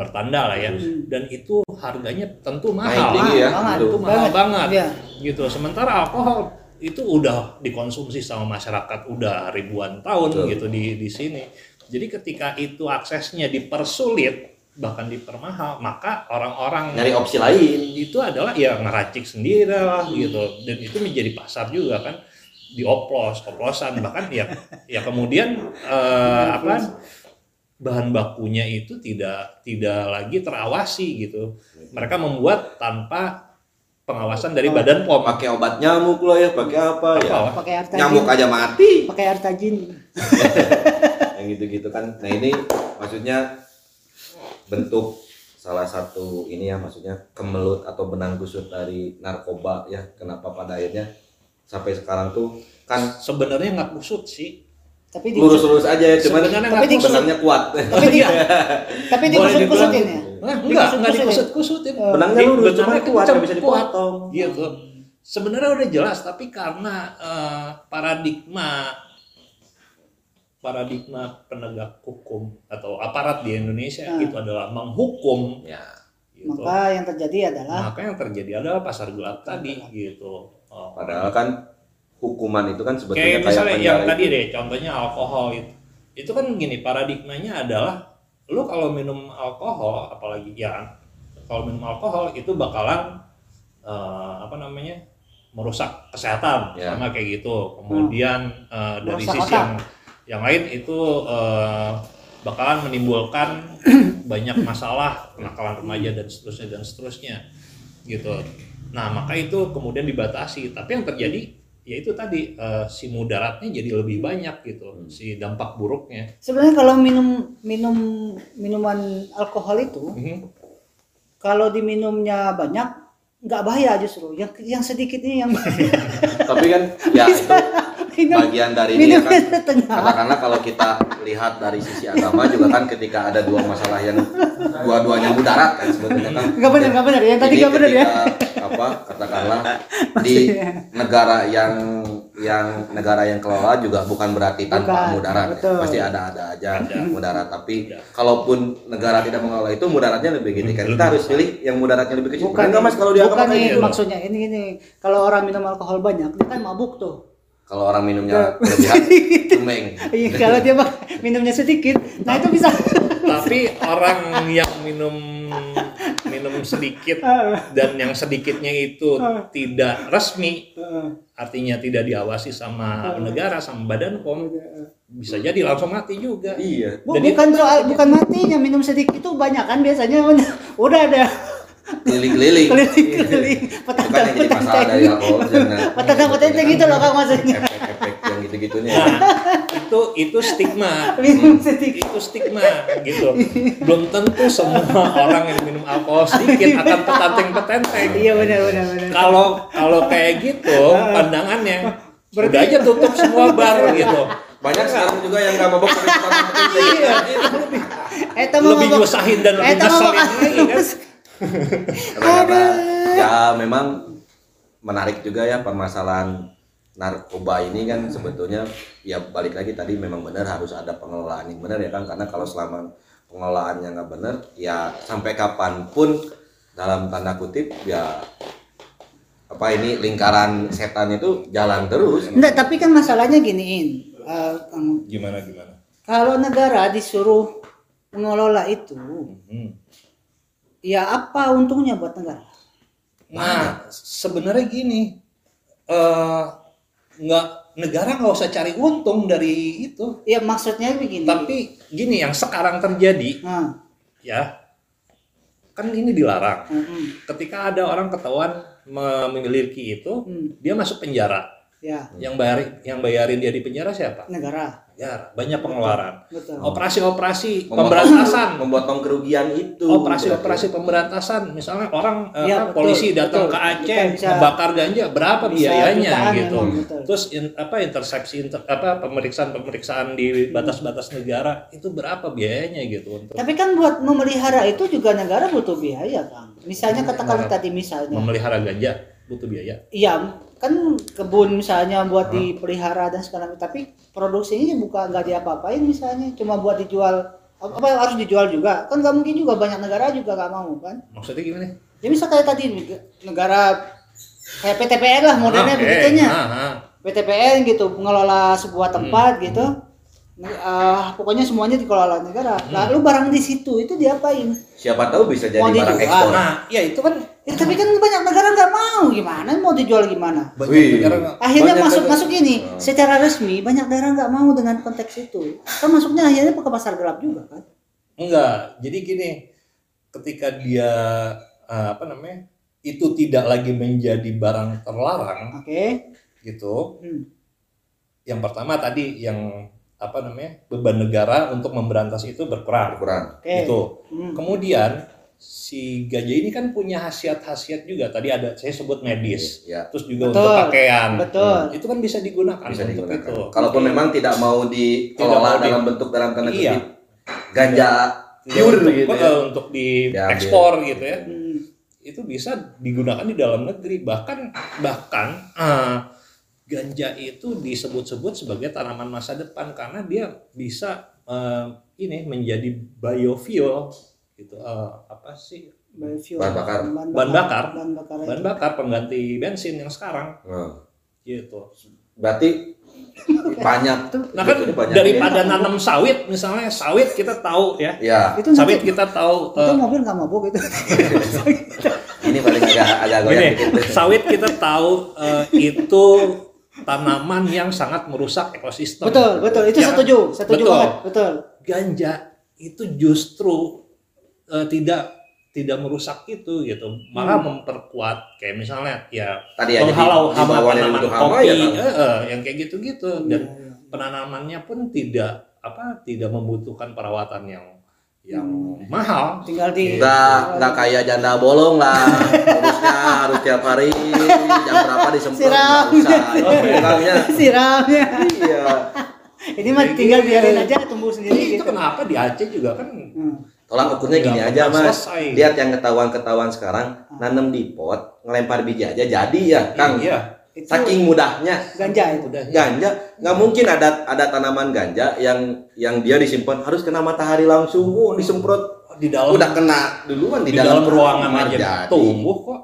C: bertanda lah ya
A: Hmm.
C: dan itu harganya tentu mahal
B: tinggi ya.
A: banget.
B: Betul.
C: itu mahal banget
A: Iya.
C: gitu sementara alkohol itu udah dikonsumsi sama masyarakat udah ribuan tahun
B: Betul.
C: gitu di di sini jadi ketika itu aksesnya dipersulit bahkan dipermahal maka orang-orang
B: nyari opsi lain.
C: itu adalah ya ngeracik sendiri lah gitu dan itu menjadi pasar juga kan dioplos oplosan bahkan ya ya kemudian eh, apa bahan bakunya itu tidak tidak lagi terawasi gitu mereka membuat tanpa pengawasan dari
A: Oh.
C: badan pom
B: Pakai obat nyamuk loh ya, pakai apa, ya?
C: Apa?
A: Pakai air tajin.
B: Nyamuk aja mati.
A: Pakai air tajin.
B: yang gitu-gitu kan nah ini maksudnya bentuk salah satu ini ya maksudnya kemelut atau benang kusut dari narkoba ya kenapa pada akhirnya sampai sekarang tuh kan
C: sebenarnya nggak kusut sih
A: Tapi
B: lurus-lurus aja ya cuman
A: Tapi
C: kusut
B: benangnya kuat
A: tapi di tapi di
C: Boleh
A: kusut-kusutin
C: dibilang-
A: ya.
C: Nah, enggak enggak
A: Dikusut-kusutin.
C: dikusut-kusutin
A: Oh.
B: benangnya lurus cuman kuat nggak bisa dipotong
C: gitu sebenarnya udah jelas tapi karena eh, paradigma paradigma penegak hukum atau aparat di Indonesia
A: Ah.
C: itu adalah menghukum
B: ya
C: gitu.
A: Maka yang terjadi adalah
C: maka yang terjadi adalah pasar gelap tadi gitu Oh.
B: padahal kan hukuman itu kan sebetulnya
C: kayak
B: kayak,
C: misalnya yang tadi deh contohnya alkohol itu itu kan gini paradigmanya adalah lu kalau minum alkohol apalagi ya kalau minum alkohol itu bakalan eh, apa namanya merusak kesehatan
B: Ya.
C: sama kayak gitu. Kemudian eh, dari
A: Merusak
C: sisi
A: otak.
C: yang yang lain itu eh, bakalan menimbulkan banyak masalah kenakalan remaja dan seterusnya dan seterusnya gitu. Nah maka itu kemudian dibatasi. Tapi yang terjadi ya itu tadi eh, si mudaratnya jadi lebih banyak gitu
B: Hmm.
C: si dampak buruknya
A: sebenarnya kalau minum minum minuman alkohol itu
C: Mhm.
A: kalau diminumnya banyak nggak bahaya justru. Yang yang sedikit ini yang
B: tapi kan ya itu
A: minum
B: bagian dari ini
A: minum
B: kan
A: setengah.
B: katakanlah kalau kita lihat dari sisi agama juga kan ketika ada dua masalah yang dua-duanya mudarat kan sebetulnya kan
A: Nggak benar nggak benar. Yang tadi nggak benar ya.
B: Apa katakanlah di negara yang yang negara yang kelola juga bukan berarti tanpa
A: Bukan,
B: mudarat ya. pasti ada ada aja
C: Ada.
B: mudarat. Tapi
C: Ada.
B: kalaupun negara tidak mengelola itu mudaratnya lebih gede kan kita
C: Lebih
B: harus pilih yang mudaratnya lebih kecil.
A: Bukan
B: nggak mas kalau di agama
A: bukan ini
B: gitu?
A: maksudnya ini ini. Kalau orang minum alkohol banyak dia kan mabuk tuh.
B: kalau orang minumnya berlebihan cemeng
A: Iya kalau dia minumnya sedikit, nah itu bisa.
C: tapi orang yang minum minum sedikit dan yang sedikitnya itu tidak resmi. Artinya tidak diawasi sama negara sama badan pom. Bisa jadi langsung mati juga.
B: Iya.
A: Bu- bukan soal bukan matinya minum sedikit itu banyak kan biasanya. Udah ada.
B: Keliling-keliling.
A: Keliling-keliling. Petanda
B: jangan
A: petanda petanda gitu loh kang maksudnya.
B: Efek-efek yang gitu-gitunya.
C: Nah itu itu stigma.
A: Minum sedikit
C: itu stigma gitu. Belum tentu semua orang yang minum alkohol sedikit akan petanteng-petenteng
A: iya benar benar benar.
C: Kalau kalau kayak gitu pandangannya
A: Berarti-
C: udah aja tutup semua bar gitu.
B: Banyak sekarang juga yang nggak mabok tapi tetap penting
C: Iya,
A: eh teman
C: lebih nyusahin dan lebih
A: eh teman
C: ngeselin lagi kan?
B: Karena ya memang menarik juga ya permasalahan narkoba ini kan sebetulnya ya balik lagi tadi memang benar harus ada pengelolaan yang benar ya kan karena kalau selama pengelolaannya nggak benar ya sampai kapan pun dalam tanda kutip ya apa ini lingkaran setan itu jalan terus.
A: Enggak, tapi kan masalahnya giniin. Eh, Kang,
C: Gimana gimana?
A: kalau negara disuruh mengelola itu,
C: Hmm.
A: ya apa untungnya buat negara?
C: Nah, sebenarnya gini, eh nggak negara nggak usah cari untung dari itu.
A: Ya maksudnya begini.
C: Tapi gini yang sekarang terjadi
A: Nah,
C: ya kan ini dilarang.
A: mm,
C: Ketika ada orang ketahuan memiliki itu,
A: mm,
C: dia masuk penjara.
A: ya
C: Yang bayar yang bayarin dia di penjara siapa?
A: negara,
C: Ya banyak pengeluaran. Operasi-operasi pemberantasan.
B: Memotong kerugian itu.
C: Operasi-operasi pemberantasan, misalnya orang
A: Ya,
C: apa,
A: betul,
C: polisi datang
A: betul.
C: ke Aceh
A: bisa-
C: ngebakar ganja, berapa
A: bisa
C: biayanya
A: jutaan
C: gitu.
A: memang, betul.
C: Terus in- apa intersepsi inter- apa pemeriksaan-pemeriksaan di batas-batas negara itu berapa biayanya gitu untuk
A: Tapi kan buat memelihara itu juga negara butuh biaya, Kang. Misalnya katakanlah
C: Memelihara-
A: tadi misalnya,
C: memelihara ganja butuh biaya.
A: iya kan kebun misalnya buat dipelihara dan segala macam, tapi produksinya bukan nggak diapa-apain misalnya, cuma buat dijual. Apa harus dijual juga? Kan nggak mungkin juga banyak negara juga nggak mau kan?
C: Maksudnya gimana?
A: ya misal kayak tadi negara kayak PTPN lah modelnya
C: oke.
A: begitunya.
C: Ah, ah.
A: PTPN gitu mengelola sebuah tempat gitu. Eh, pokoknya semuanya dikelola negara. Lalu barang di situ itu diapain?
B: Siapa tahu bisa jadi
A: Mau
B: barang ekspor.
C: Nah, ya itu kan
A: ya, tapi kan banyak negara nggak mau gimana mau dijual gimana
C: banyak
B: Wih.
C: negara
A: akhirnya
B: Banyak
A: masuk
B: negara-
A: masuk ini
B: Oh.
A: secara resmi banyak daerah nggak mau dengan konteks itu kan masuknya akhirnya ke pasar gelap juga kan
C: Enggak. Jadi gini, ketika dia eh, apa namanya? itu tidak lagi menjadi barang terlarang
A: oke
C: gitu.
A: Hmm.
C: Yang pertama tadi yang apa namanya? beban negara untuk memberantas itu berkurang.
B: Kurang.
A: oke
C: Gitu.
A: Hmm.
C: Kemudian si ganja ini kan punya khasiat-khasiat juga. Tadi ada saya sebut medis,
B: Ya,
C: terus juga
A: Betul.
C: untuk pakaian.
A: betul
C: Itu kan bisa digunakan
B: bisa
C: untuk
B: digunakan.
C: itu.
B: Kalaupun memang tidak mau
C: Tidak
B: dikelola
C: mau di-
B: dalam bentuk dalam tanda
C: Iya.
B: ganja
C: Ya,
B: pure
C: untuk,
B: gitu
C: eh,
B: ya.
C: untuk diekspor gitu ya.
A: Hmm.
C: itu bisa digunakan di dalam negeri bahkan bahkan eh, ganja itu disebut-sebut sebagai tanaman masa depan karena dia bisa eh, ini menjadi biofuel gitu Eh, apa sih
A: Biofuel.
B: Bahan bakar.
C: Bahan bakar.
A: bahan bakar
C: bahan bakar pengganti bensin yang sekarang
B: Nah,
C: gitu
B: berarti banyak.
C: nah kan
B: banyak.
C: daripada nanam sawit misalnya sawit kita tahu ya
B: Ya,
A: itu nanti
C: sawit kita tahu
A: itu
C: eh,
A: mobil nggak mabuk itu
B: ini paling agak agak goyang
C: Gini, sawit kita tahu eh, itu tanaman yang sangat merusak ekosistem.
A: betul betul itu
C: Ya kan?
A: setuju setuju
C: Betul.
A: banget betul
C: Ganja itu justru eh, tidak tidak merusak itu gitu, malah
A: Hmm.
C: memperkuat kayak misalnya ya
B: Tadi
C: menghalau
B: di
C: hama tanaman kopi,
B: ya kan.
C: eh, eh, yang kayak gitu-gitu dan
A: Iya, iya.
C: penanamannya pun tidak apa tidak membutuhkan perawatan yang yang
A: Hmm.
C: mahal.
A: tinggal di
B: Enggak, enggak kayak janda bolong lah. Harusnya harus tiap hari jam berapa disemprot
A: Siram.
B: enggak usah. Itu pegangnya.
A: siramnya
B: Iya.
A: ini mah tinggal biarin aja tumbuh sendiri
C: Jadi itu
A: gitu
C: kenapa di Aceh juga kan
A: Hmm.
B: Tolak ukurnya gini
C: Nggak
B: aja, Mas.
C: selesai.
B: Lihat yang ketahuan-ketahuan sekarang, nanam di pot, ngelempar biji aja jadi ya, Kang.
C: Iya,
A: itu
B: Saking mudahnya.
A: ganja itu
C: udah
B: Ganja nggak mungkin ada ada tanaman ganja yang yang dia disimpan harus kena matahari langsung, oh, disemprot
C: di dalam
B: udah kena duluan
C: di, dalam, ruangan
B: kamar
C: aja
B: jadi.
C: tumbuh kok.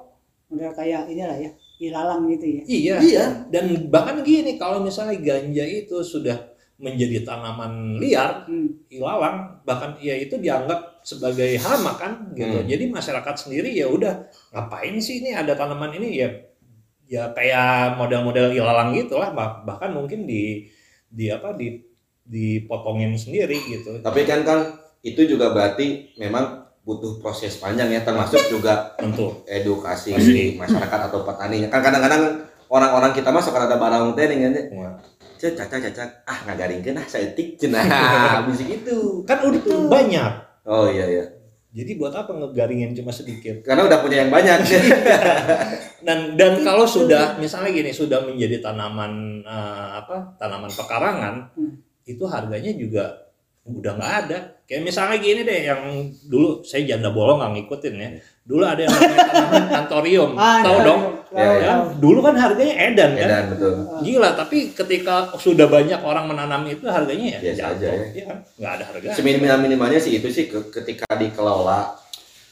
A: udah kayak inilah ya ilalang gitu ya
C: Iya.
B: Iya.
C: Dan bahkan gini kalau misalnya ganja itu sudah menjadi tanaman liar,
A: hmm.
C: ilalang, bahkan ya itu dianggap sebagai hama kan gitu.
B: Hmm.
C: Jadi masyarakat sendiri ya udah ngapain sih ini ada tanaman ini ya ya kayak model-model ilalang gitu lah bah- bahkan mungkin di di apa di dipotongin sendiri gitu.
B: Tapi kan Kang, itu juga berarti memang butuh proses panjang ya termasuk juga
C: Tentu.
B: edukasi
C: Pasti.
B: masyarakat atau petani. Kan kadang-kadang orang-orang kita masuk ada barang teh nih kan
C: Wah.
B: Cek caca caca ah ngagaringkeun ah saeutik cenah bisa gitu.
C: Kan udah
A: Betul.
C: banyak.
B: Oh iya iya.
C: Jadi buat apa ngegaringin cuma sedikit?
B: Karena udah punya yang banyak.
C: dan dan kalau sudah misalnya gini sudah menjadi tanaman eh, apa tanaman pekarangan
A: Hmm.
C: itu harganya juga udah nggak ada. Kayak misalnya gini deh yang dulu saya janda bolong nggak ngikutin ya. Dulu ada yang namanya tanaman antorium.
A: Ah,
C: tahu
A: iya,
C: dong?
A: iya,
B: Ya,
C: ya dulu kan harganya edan kan?
B: Edan betul.
C: gila tapi ketika sudah banyak orang menanam itu harganya ya
B: Biasa
C: jatuh.
B: aja ya.
C: Iya nggak ada harga.
B: Seminimal minimalnya sih itu sih ke- ketika dikelola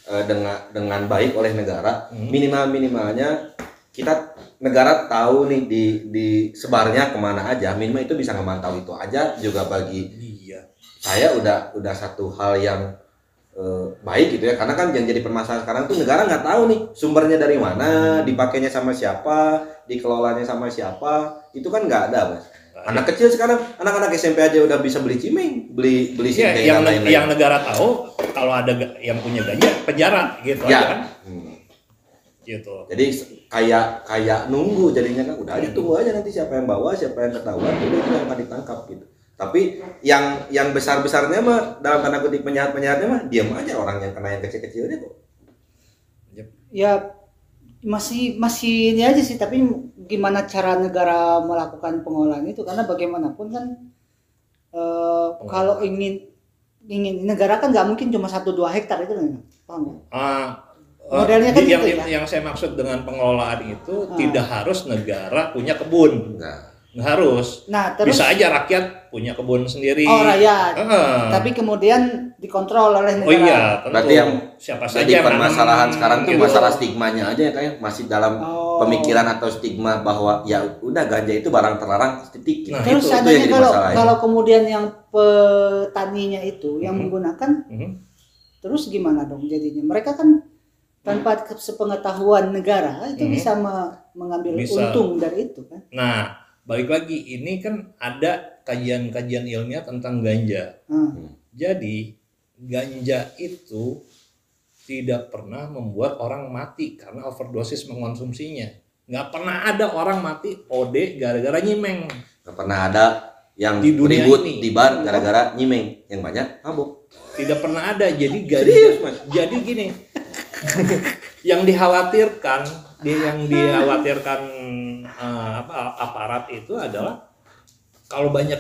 B: eh, dengan dengan baik oleh negara
C: Hmm.
B: minimal minimalnya kita negara tahu nih di di sebarnya ke mana aja minimal itu bisa ngemantau itu aja juga bagi
C: Iya.
B: Saya udah udah satu hal yang eh, baik gitu ya karena kan yang jadi permasalahan sekarang tuh negara nggak tahu nih sumbernya dari mana dipakainya sama siapa dikelolanya sama siapa itu kan nggak ada mas anak kecil sekarang anak-anak SMP aja udah bisa beli cimeng beli beli singkeng
C: yang
B: dan lain-lain
C: yang negara tahu kalau ada yang punya ganja penjara gitu
B: Ya.
C: aja kan.
B: Hmm.
C: Gitu.
B: jadi kayak kayak nunggu jadinya kan udah aja tunggu aja nanti siapa yang bawa siapa yang ketahuan udah itu yang akan ditangkap gitu tapi yang yang besar besarnya mah dalam tanda kutip penjahat penjahatnya mah diam aja orang yang kena yang kecil kecilnya kok
A: ya masih masih ini aja sih tapi gimana cara negara melakukan pengolahan itu? Karena bagaimanapun kan eh, kalau ingin ingin negara kan nggak mungkin cuma satu dua hektar itu kan paham?
C: Ah,
A: Modelnya kan
C: yang,
A: gitu ya?
C: yang saya maksud dengan pengelolaan itu
A: Ah.
C: tidak harus negara punya kebun,
B: enggak
C: nggak harus.
A: nah terus
C: Bisa aja rakyat punya kebun sendiri.
A: oh rakyat
C: Heeh.
A: tapi kemudian dikontrol oleh negara
C: oh iya, tentu.
B: Berarti yang
C: siapa saja
B: jadi
C: yang
B: permasalahan sekarang tuh
C: gitu.
B: masalah stigmanya aja ya kayak masih dalam
A: Oh.
B: pemikiran atau stigma bahwa ya udah ganja itu barang terlarang titik gitu.
C: Nah,
A: terus
B: itu, itu yang
A: seandainya
B: jadi
A: kalau
B: masalahnya.
A: kalau kemudian yang petaninya itu yang
C: Mhm.
A: menggunakan
C: Mhm.
A: terus gimana dong jadinya mereka kan tanpa ke- sepengetahuan negara itu
C: Mhm.
A: bisa me- mengambil
C: Bisa.
A: untung dari itu kan
C: Nah, balik lagi ini kan ada kajian-kajian ilmiah tentang ganja.
A: Hmm.
C: Jadi ganja itu tidak pernah membuat orang mati karena overdosis mengonsumsinya. Nggak pernah ada orang mati OD gara-gara nyimeng.
B: Nggak pernah ada yang
C: Di dunia
B: ribut
C: ini.
B: di bar gara-gara nyimeng yang banyak mabuk
C: Tidak pernah ada. Jadi ganja.
B: serius mas
C: Jadi gini, yang dikhawatirkan, di- yang dikhawatirkan apa aparat itu adalah kalau banyak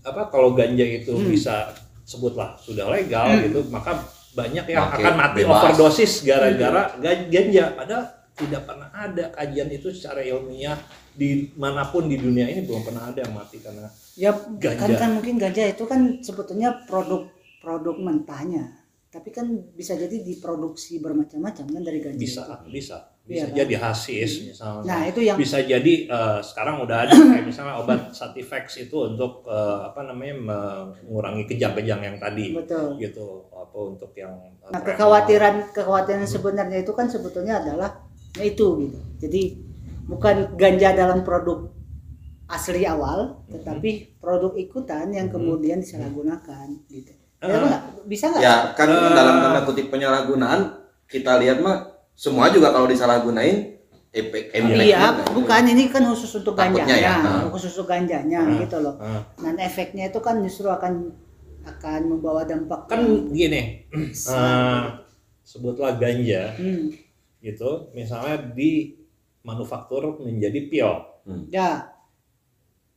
C: apa kalau ganja itu
A: Hmm.
C: bisa sebutlah sudah legal
A: Hmm.
C: gitu, maka banyak yang
B: Oke,
C: akan mati
B: bebas.
C: overdosis gara-gara ga- ganja. Padahal tidak pernah ada kajian itu secara ilmiah di mana pun di dunia ini belum pernah ada yang mati karena
A: ya
C: Ganja.
A: kan kan mungkin ganja itu kan sebetulnya produk produk mentahnya tapi kan bisa jadi diproduksi bermacam-macam kan dari ganja
C: bisa
A: itu.
C: bisa bisa
A: Iya, kan?
C: jadi hasis misalnya.
A: nah itu yang
C: bisa jadi eh, sekarang udah ada kayak misalnya obat Sativex itu untuk eh, apa namanya mengurangi kejang-kejang yang tadi
A: betul
C: gitu apa untuk yang eh,
A: Nah, kekhawatiran kekhawatiran sebenarnya itu kan sebetulnya adalah ya itu gitu. Jadi bukan ganja dalam produk asli awal,
C: Mhm.
A: tetapi produk ikutan yang
C: Mhm.
A: kemudian disalahgunakan gitu. Ya, bisa nggak?
B: ya kan
C: Eh.
B: dalam tanda kutip penyalahgunaan kita lihat mah semua juga kalau disalahgunain efek impactnya
A: Iya,
B: kan.
A: bukan ini kan khusus untuk ganjanya,
B: ya, nah.
A: khusus untuk ganjanya
C: Nah.
A: gitu loh.
C: Ah,
A: Dan efeknya itu kan justru akan akan membawa dampak
C: kan gini eh, sebutlah ganja
A: Hmm.
C: gitu misalnya di manufaktur menjadi pil
A: Ya,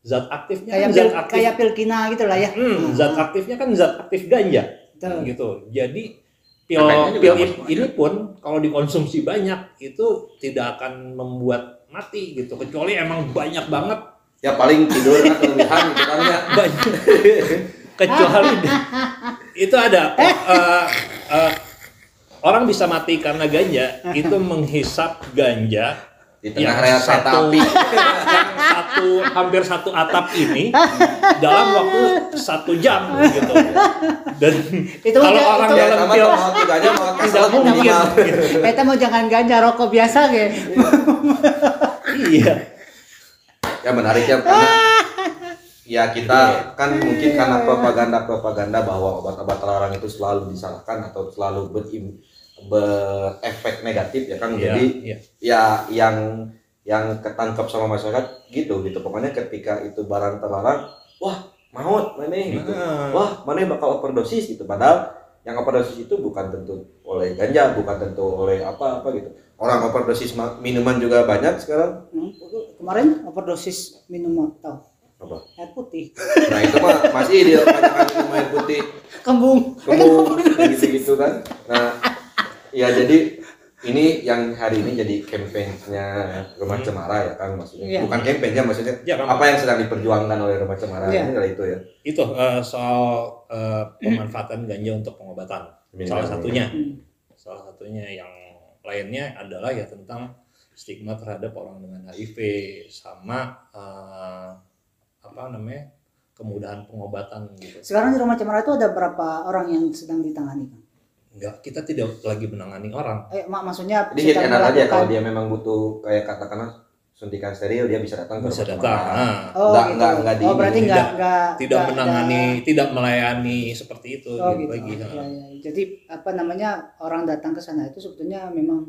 C: zat aktifnya
A: kayak
C: kan
A: pil,
C: zat aktif.
A: kayak pilkina gitu lah ya.
C: Hmm,
A: Nah,
C: zat aktifnya kan zat aktif ganja.
A: Betul.
C: gitu. Jadi pil pil ini pun kalau dikonsumsi banyak itu tidak akan membuat mati gitu. Kecuali emang banyak banget.
B: Ya paling tidur kan kelebihan gitu kan ya.
C: Banyak. Kecuali itu ada. Eh, eh, orang bisa mati karena ganja itu menghisap ganja
B: di tengah
C: yang
B: rel kereta
C: satu
B: api.
C: yang satu hampir satu atap ini dalam waktu satu jam gitu. Dan
A: Itu
C: kalau
A: aja-
C: orang
A: itu-
C: dalam pil tidak mungkin.
A: Kita mau jangan ganja rokok biasa ge.
C: iya.
B: Ya menarik ya karena ya kita kan mungkin karena propaganda propaganda bahwa obat-obat terlarang itu selalu disalahkan atau selalu berim, berefek negatif ya kan jadi
C: iya.
B: ya yang yang ketangkep sama masyarakat gitu gitu. Pokoknya ketika itu barang terlarang wah maut mana gitu.
C: Nah,
B: wah mana bakal overdosis? Gitu. Padahal yang overdosis itu bukan tentu oleh ganja bukan tentu oleh apa apa gitu. Orang overdosis ma- minuman juga banyak sekarang.
A: Hmm, Kemarin overdosis minum tahu
B: apa?
A: Air putih,
B: nah itu mah masih dia kebanyakan minum air putih.
A: Kembung.
B: kembung gitu gitu kan. Nah ya jadi ini yang hari ini jadi kampanyenya Rumah
C: Hmm.
B: Cemara ya kan maksudnya
A: Iya.
B: bukan kampanye maksudnya
C: ya, Ram.
B: apa yang sedang diperjuangkan oleh Rumah Cemara
A: Iya.
B: ini adalah itu ya
C: itu eh, soal eh, pemanfaatan ganja untuk pengobatan salah satunya
A: Hmm.
C: salah satunya yang lainnya adalah ya tentang stigma terhadap orang dengan HIV sama eh, apa namanya kemudahan pengobatan gitu.
A: Sekarang di rumah cemara itu ada berapa orang yang sedang ditangani? Kang?
C: Enggak, kita tidak lagi menangani orang.
A: Eh, mak maksudnya
B: Jadi jadi
A: sedang
B: enak aja kalau dia memang butuh kayak katakanlah suntikan steril dia bisa datang ke
C: Bisa
B: rumah
C: datang. Nah,
A: Oh,
B: Nggak-
A: gitu.
B: nggak- nggak di-
A: oh, berarti
C: tidak-
A: enggak enggak
C: tidak
A: enggak
C: menangani,
A: ada-
C: tidak melayani seperti itu
A: Oh,
C: gitu,
A: gitu.
C: lagi.
A: Ya, ya. Jadi apa namanya orang datang ke sana itu sebetulnya memang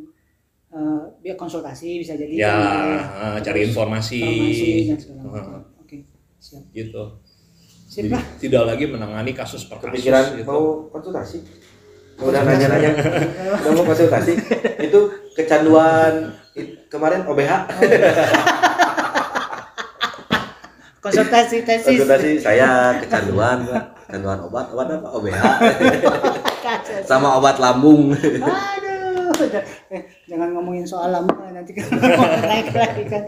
A: eh, dia konsultasi bisa jadi
C: Ya,
A: kan,
C: cari
A: Terus
C: informasi,
A: informasi dan segala macam.
C: Heeh.
A: Oke, siap.
C: gitu.
A: Sip
C: Jadi
A: lah.
C: tidak lagi menangani kasus per kasus
B: Kepikiran
C: gitu.
B: mau konsultasi? Udah nanya-nanya, udah mau konsultasi. Itu kecanduan kemarin OBH.
A: Konsultasi tesis.
B: Konsultasi saya kecanduan, kecanduan obat, obat apa? OBH. Sama obat lambung.
A: Aduh, jangan ngomongin soal lambung nanti kan naik lagi kan.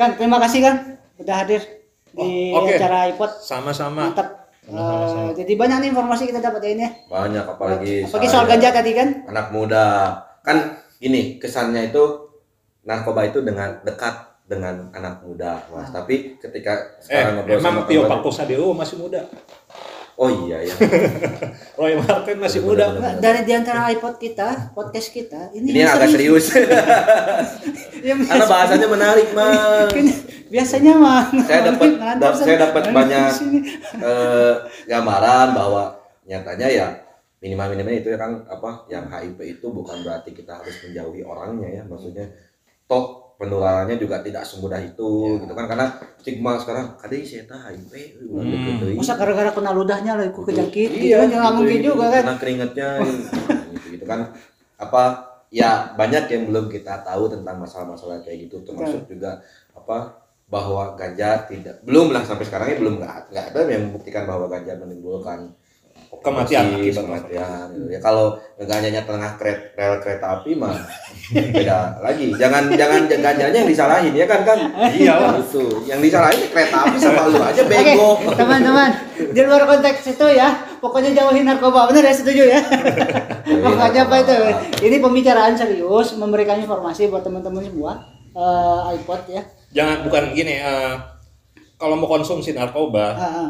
A: Kan terima kasih kan udah hadir di
C: Oh, oke.
A: acara iPod
C: Sama-sama.
A: mantap. Eh, jadi banyak nih informasi kita dapat ya ini ya.
B: Banyak apalagi
A: Apalagi soal ganja tadi kan.
B: anak muda. Kan gini, kesannya itu narkoba itu dengan dekat dengan anak muda, Mas. Tapi ketika
C: Eh,
B: sekarang ngobrol
C: emang
B: sama
C: Tio Pakusadewo masih muda.
B: Oh iya ya.
C: Roy Martin masih muda.
A: dari di antara iPod kita, podcast kita, ini,
B: Ini
A: yang
B: agak serius.
A: Yang
B: Karena bahasanya menarik, Mas.
A: Kan biasanya mah
B: Saya dapat dap- saya dapat banyak eh, gambaran bahwa nyatanya ya minimal minimal itu ya kan apa yang HIV itu bukan berarti kita harus menjauhi orangnya ya maksudnya toh penularannya juga tidak semudah itu gitu kan karena stigma sekarang kadang saya tahu HIV
C: Hmm.
B: deket deui."
A: Masa gara-gara kena ludahnya lah ikut kejangkit gitu
B: iya
A: kan nggak mungkin juga kan.
B: kena keringatnya gitu gitu kan apa ya banyak yang belum kita tahu tentang masalah-masalah kayak gitu termasuk juga apa bahwa ganja tidak belum lah sampai sekarang ini belum nggak nggak ada yang membuktikan bahwa ganja menimbulkan
C: Kematian
B: overdosis,
C: akibat
B: kematian gitu. ya kalau ganjanya tengah kret, rel kereta api mah beda lagi jangan jangan ganjanya yang disalahin ya kan kan
C: Iya
B: itu yang disalahin kereta api sama lu aja
A: Oke,
B: bego
A: teman-teman, di luar konteks itu ya, pokoknya jauhin narkoba, bener ya setuju ya? Pokoknya apa itu? Ini pembicaraan serius, memberikan informasi buat teman-teman semua, eh, iPod ya.
C: Jangan bukan gini. eh, kalau mau konsumsi narkoba,
A: Ah, ah.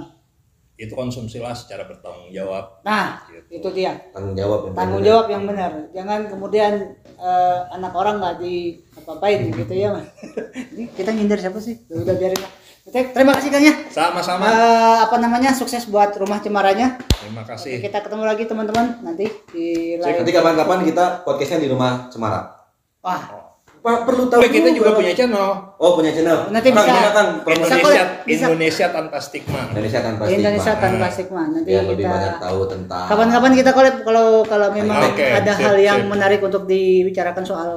C: Itu konsumsilah secara bertanggung jawab.
A: Nah,
C: Gitu.
A: itu dia.
B: tanggung jawab yang
A: Tanggung
B: benar.
A: jawab yang benar. Jangan kemudian eh, anak orang nggak di apa-apain gitu ya. Ini kita nyindir siapa sih? Udah biarin lah. Oke, Terima kasih Kang ya.
C: Sama-sama.
A: Eh, apa namanya? Sukses buat rumah cemaranya.
C: Terima
A: Oke,
C: kasih.
A: kita ketemu lagi teman-teman nanti di live.
B: Nanti kapan-kapan kita podcastnya di rumah Cemara.
A: Wah,
B: Pak perlu tahu.
C: Kita juga punya channel.
B: Oh punya channel.
A: Nanti bisa-
B: Kang?
A: Kok,
C: Indonesia,
A: bisa.
C: Indonesia tanpa stigma.
B: Indonesia tanpa stigma.
A: Indonesia tanpa stigma. Nanti
B: lebih
A: kita
B: banyak tahu tentang.
A: kapan-kapan kita collab kalau kalau memang
C: Oke,
A: ada
C: sip,
A: hal yang
C: sip.
A: menarik untuk dibicarakan soal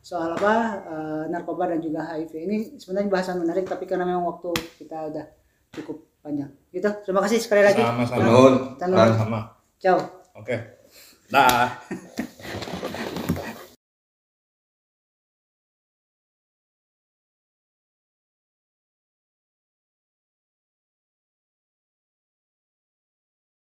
A: soal apa eh, narkoba dan juga HIV ini sebenarnya bahasan menarik tapi karena memang waktu kita udah cukup panjang gitu terima kasih sekali lagi. Kita nuhun.
B: Kang.
C: Sama.
A: ciao
C: Oke. Dah.